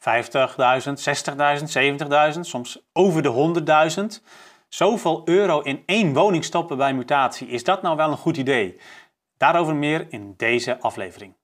50.000, 60.000, 70.000, soms over de 100.000. Zoveel euro in één woning stoppen bij mutatie, is dat nou wel een goed idee? Daarover meer in deze aflevering.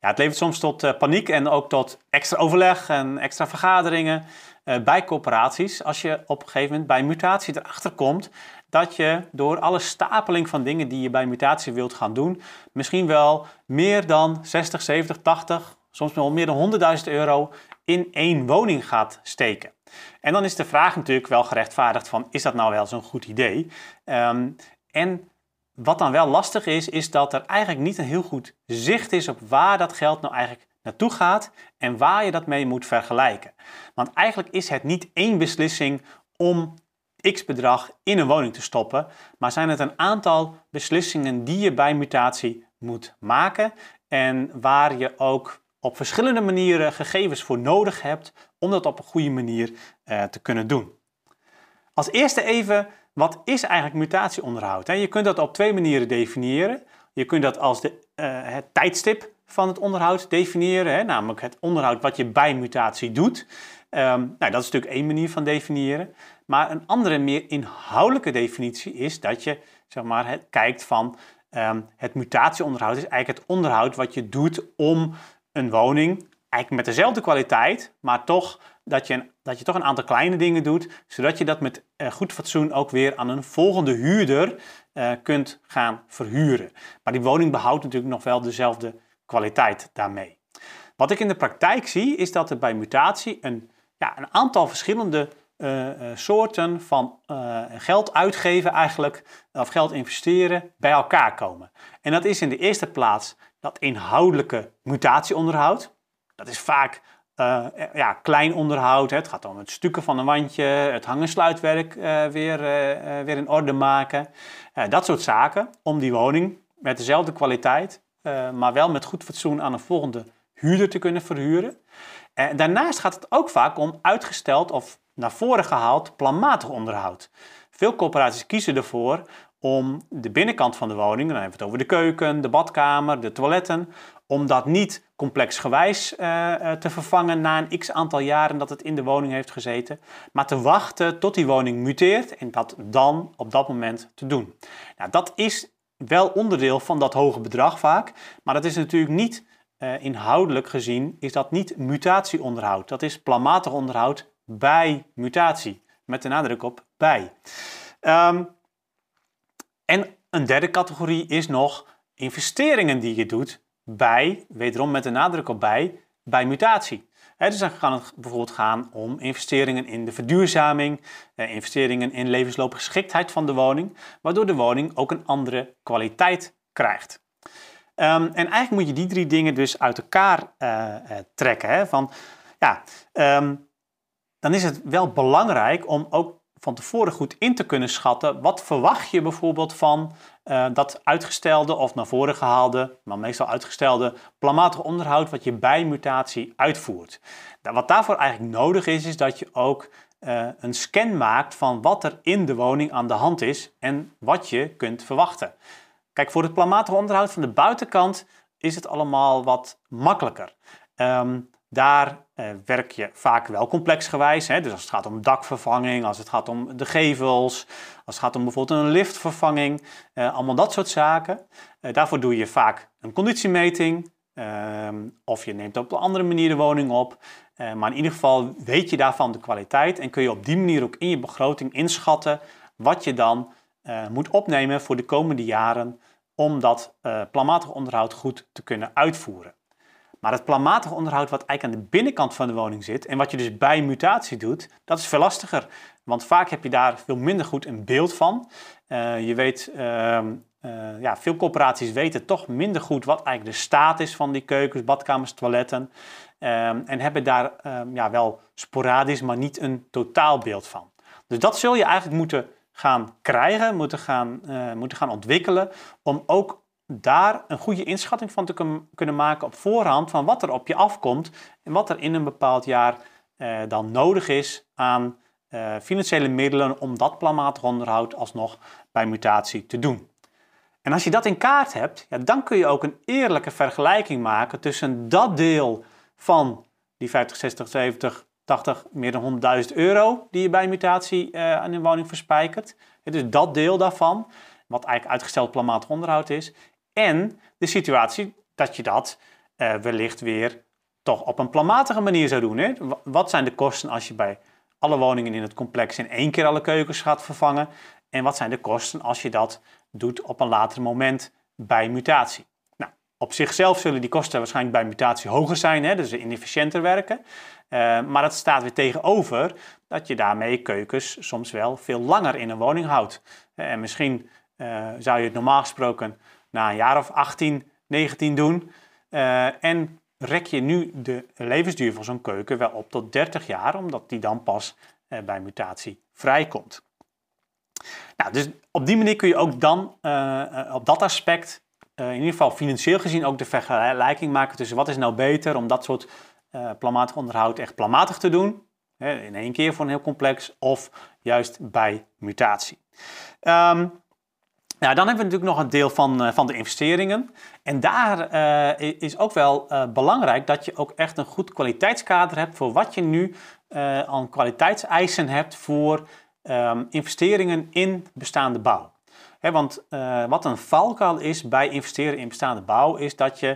Ja, het levert soms tot uh, paniek en ook tot extra overleg en extra vergaderingen bij corporaties. Als je op een gegeven moment bij mutatie erachter komt dat je door alle stapeling van dingen die je bij mutatie wilt gaan doen, misschien wel meer dan 60, 70, 80, soms wel meer dan 100.000 euro in één woning gaat steken. En dan is de vraag natuurlijk wel gerechtvaardigd van, is dat nou wel zo'n goed idee? Um, en wat dan wel lastig is, is dat er eigenlijk niet een heel goed zicht is op waar dat geld nou eigenlijk naartoe gaat en waar je dat mee moet vergelijken. Want eigenlijk is het niet één beslissing om x bedrag in een woning te stoppen, maar zijn het een aantal beslissingen die je bij mutatie moet maken en waar je ook op verschillende manieren gegevens voor nodig hebt om dat op een goede manier uh, te kunnen doen. Als eerste even wat is eigenlijk mutatieonderhoud? Je kunt dat op twee manieren definiëren. Je kunt dat als de, uh, het tijdstip van het onderhoud definiëren, hè, namelijk het onderhoud wat je bij mutatie doet. Um, nou, dat is natuurlijk één manier van definiëren. Maar een andere, meer inhoudelijke definitie is dat je zeg maar, kijkt van um, het mutatieonderhoud is eigenlijk het onderhoud wat je doet om een woning eigenlijk met dezelfde kwaliteit, maar toch dat je, dat je toch een aantal kleine dingen doet, zodat je dat met uh, goed fatsoen ook weer aan een volgende huurder uh, kunt gaan verhuren. Maar die woning behoudt natuurlijk nog wel dezelfde kwaliteit daarmee. Wat ik in de praktijk zie, is dat er bij mutatie een, ja, een aantal verschillende uh, soorten van geld uitgeven eigenlijk, of geld investeren, bij elkaar komen. En dat is in de eerste plaats dat inhoudelijke mutatieonderhoud. Dat is vaak ja, klein onderhoud. Hè. Het gaat om het stukken van een wandje, het hang- en sluitwerk weer, weer in orde maken. dat soort zaken om die woning met dezelfde kwaliteit, maar wel met goed fatsoen aan een volgende huurder te kunnen verhuren. daarnaast gaat het ook vaak om uitgesteld of naar voren gehaald planmatig onderhoud. Veel corporaties kiezen ervoor om de binnenkant van de woning, dan hebben we het over de keuken, de badkamer, de toiletten, om dat niet complexgewijs uh, te vervangen na een x aantal jaren dat het in de woning heeft gezeten, maar te wachten tot die woning muteert en dat dan op dat moment te doen. Nou, dat is wel onderdeel van dat hoge bedrag vaak, maar dat is natuurlijk niet uh, inhoudelijk gezien, is dat niet mutatieonderhoud. Dat is planmatig onderhoud bij mutatie, met de nadruk op bij. Um, en een derde categorie is nog investeringen die je doet bij, wederom met de nadruk op bij, bij mutatie. Dus dan kan het bijvoorbeeld gaan om investeringen in de verduurzaming, eh, investeringen in levensloopgeschiktheid van de woning, waardoor de woning ook een andere kwaliteit krijgt. Um, en eigenlijk moet je die drie dingen dus uit elkaar uh, trekken. Hè? Van, ja, um, dan is het wel belangrijk om ook van tevoren goed in te kunnen schatten. Wat verwacht je bijvoorbeeld van uh, dat uitgestelde of naar voren gehaalde, maar meestal uitgestelde planmatig onderhoud wat je bij mutatie uitvoert. Nou, wat daarvoor eigenlijk nodig is, is dat je ook uh, een scan maakt van wat er in de woning aan de hand is en wat je kunt verwachten. Kijk, voor het planmatig onderhoud van de buitenkant is het allemaal wat makkelijker. Um, daar uh, werk je vaak wel complexgewijs. Hè? Dus als het gaat om dakvervanging, als het gaat om de gevels, als het gaat om bijvoorbeeld een liftvervanging, uh, allemaal dat soort zaken. Uh, daarvoor doe je vaak een conditiemeting ehm, of je neemt op een andere manier de woning op. maar in ieder geval weet je daarvan de kwaliteit en kun je op die manier ook in je begroting inschatten wat je dan moet opnemen voor de komende jaren om dat planmatig onderhoud goed te kunnen uitvoeren. Maar het planmatig onderhoud wat eigenlijk aan de binnenkant van de woning zit en wat je dus bij mutatie doet, dat is veel lastiger. Want vaak heb je daar veel minder goed een beeld van. Uh, je weet, uh, uh, ja, veel corporaties weten toch minder goed wat eigenlijk de staat is van die keukens, badkamers, toiletten. Ehm, en hebben daar ehm, ja, wel sporadisch, maar niet een totaalbeeld van. Dus dat zul je eigenlijk moeten gaan krijgen, moeten gaan, eh, moeten gaan ontwikkelen, om ook daar een goede inschatting van te kunnen maken op voorhand van wat er op je afkomt en wat er in een bepaald jaar eh, dan nodig is aan financiële middelen om dat planmatig onderhoud alsnog bij mutatie te doen. En als je dat in kaart hebt, ja, dan kun je ook een eerlijke vergelijking maken tussen dat deel van die 50, 60, 70, 80, meer dan 100.000 euro die je bij mutatie uh, aan een woning verspijkert. Dus dat deel daarvan, wat eigenlijk uitgesteld planmatig onderhoud is. En de situatie dat je dat uh, wellicht weer toch op een planmatige manier zou doen. Hè? Wat zijn de kosten als je bij alle woningen in het complex in één keer alle keukens gaat vervangen? En wat zijn de kosten als je dat doet op een later moment bij mutatie? Nou, op zichzelf zullen die kosten waarschijnlijk bij mutatie hoger zijn, hè? dus inefficiënter werken. Uh, maar het staat weer tegenover dat je daarmee keukens soms wel veel langer in een woning houdt. en misschien zou je het normaal gesproken na een jaar of 18, 19 doen. Uh, en rek je nu de levensduur van zo'n keuken wel op tot 30 jaar, omdat die dan pas bij mutatie vrijkomt. Nou, dus op die manier kun je ook dan op dat aspect, in ieder geval financieel gezien, ook de vergelijking maken tussen wat is nou beter om dat soort planmatig onderhoud echt planmatig te doen. In één keer voor een heel complex of juist bij mutatie. Um, nou, dan hebben we natuurlijk nog een deel van, uh, van de investeringen. En daar uh, is ook wel uh, belangrijk dat je ook echt een goed kwaliteitskader hebt voor wat je nu aan kwaliteitseisen hebt voor um, investeringen in bestaande bouw. Want wat een valkuil is bij investeren in bestaande bouw, is dat je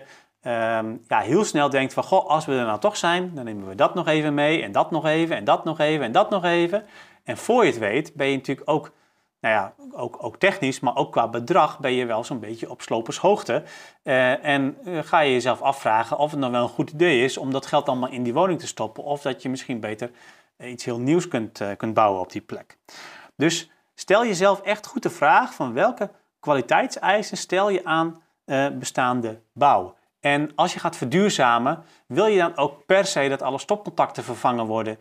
um, ja, heel snel denkt van, goh, als we er nou toch zijn, dan nemen we dat nog even mee en dat nog even en dat nog even en dat nog even. En voor je het weet ben je natuurlijk ook, nou ja, ook, ook technisch, maar ook qua bedrag ben je wel zo'n beetje op slopershoogte. Uh, en uh, ga je jezelf afvragen of het nou wel een goed idee is om dat geld allemaal in die woning te stoppen of dat je misschien beter iets heel nieuws kunt, kunt bouwen op die plek. Dus stel jezelf echt goed de vraag van welke kwaliteitseisen stel je aan bestaande bouw. En als je gaat verduurzamen, wil je dan ook per se dat alle stopcontacten vervangen worden?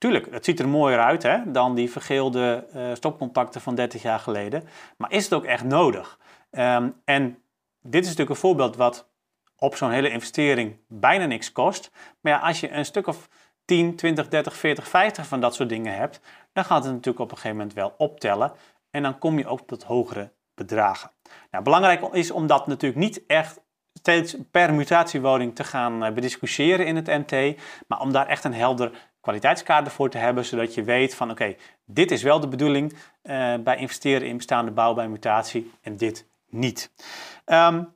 Tuurlijk, het ziet er mooier uit hè, dan die vergeelde uh, stopcontacten van 30 jaar geleden. Maar is het ook echt nodig? Um, en dit is natuurlijk een voorbeeld wat op zo'n hele investering bijna niks kost. Maar ja, als je een stuk of 10, 20, 30, 40, 50 van dat soort dingen hebt, dan gaat het natuurlijk op een gegeven moment wel optellen. En dan kom je ook tot hogere bedragen. Nou, belangrijk is om dat natuurlijk niet echt steeds per mutatiewoning te gaan uh, bediscussiëren in het MT, maar om daar echt een helder kwaliteitskader voor te hebben, zodat je weet van oké, dit is wel de bedoeling uh, bij investeren in bestaande bouw bij mutatie en dit niet. Um,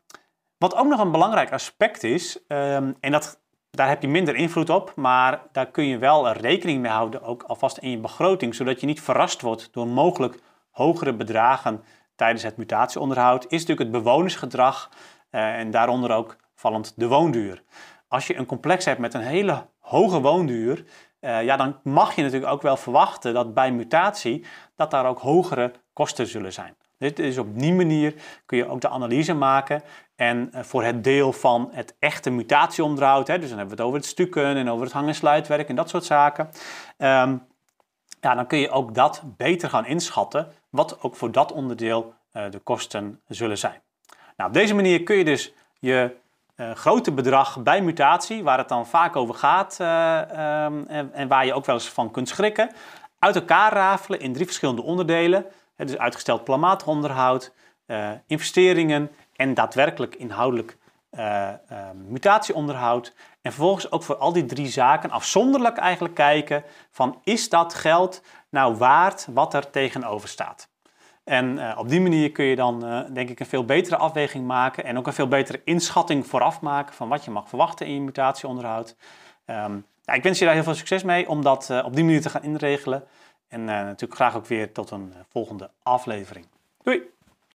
wat ook nog een belangrijk aspect is, um, en dat, daar heb je minder invloed op, maar daar kun je wel rekening mee houden, ook alvast in je begroting, zodat je niet verrast wordt door mogelijk hogere bedragen tijdens het mutatieonderhoud, is natuurlijk het bewonersgedrag uh, en daaronder ook vallend de woonduur. Als je een complex hebt met een hele hoge woonduur, uh, ja, dan mag je natuurlijk ook wel verwachten dat bij mutatie dat daar ook hogere kosten zullen zijn. Dus op die manier kun je ook de analyse maken. En uh, voor het deel van het echte mutatieonderhoud, hè, dus dan hebben we het over het stukken en over het hang- en sluitwerk en dat soort zaken. Um, ja, dan kun je ook dat beter gaan inschatten, wat ook voor dat onderdeel uh, de kosten zullen zijn. Nou, op deze manier kun je dus je grote bedrag bij mutatie, waar het dan vaak over gaat uh, um, en, en, waar je ook wel eens van kunt schrikken, uit elkaar rafelen in drie verschillende onderdelen. Dus uitgesteld planmatig onderhoud, uh, investeringen en daadwerkelijk inhoudelijk mutatieonderhoud. En vervolgens ook voor al die drie zaken afzonderlijk eigenlijk kijken van is dat geld nou waard wat er tegenover staat. En uh, op die manier kun je dan, uh, denk ik, een veel betere afweging maken en ook een veel betere inschatting vooraf maken van wat je mag verwachten in je mutatieonderhoud. Um, nou, ik wens je daar heel veel succes mee om dat uh, op die manier te gaan inregelen. En natuurlijk graag ook weer tot een volgende aflevering. Doei!